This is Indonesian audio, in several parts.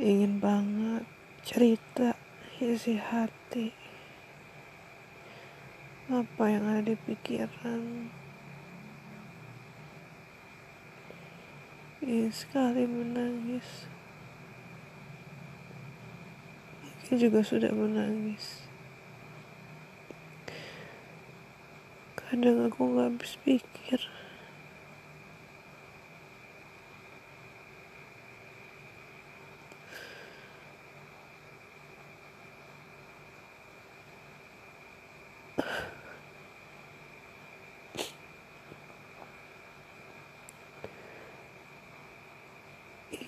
ingin banget cerita isi hati. Apa yang ada di pikiran? Ingin sekali menangis. Mungkin juga sudah menangis. Kadang aku gak habis pikir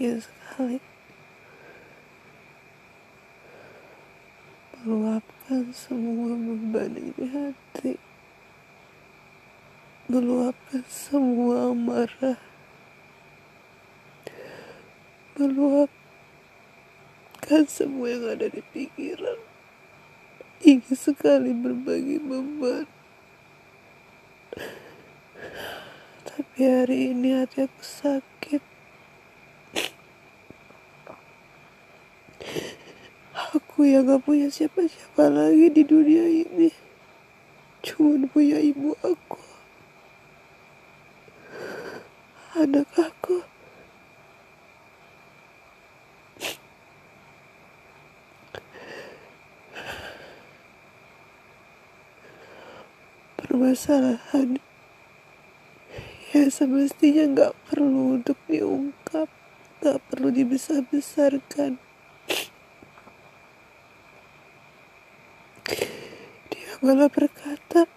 ingin sekali. Meluapkan semua beban di hati. Meluapkan semua amarah. Meluapkan semua yang ada di pikiran ingin sekali berbagi beban tapi hari ini hati aku sakit Aku yang gak punya siapa-siapa lagi di dunia ini. Cuma punya ibu aku. Anak aku. Permasalahan yang semestinya gak perlu untuk diungkap, gak perlu dibesar-besarkan. Dia malah berkata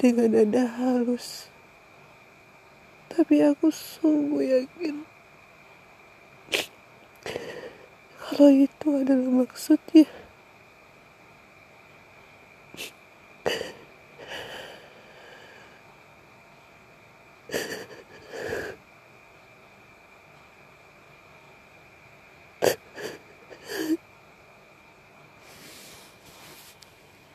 dengan nada halus. Tapi aku sungguh yakin kalau itu adalah maksudnya.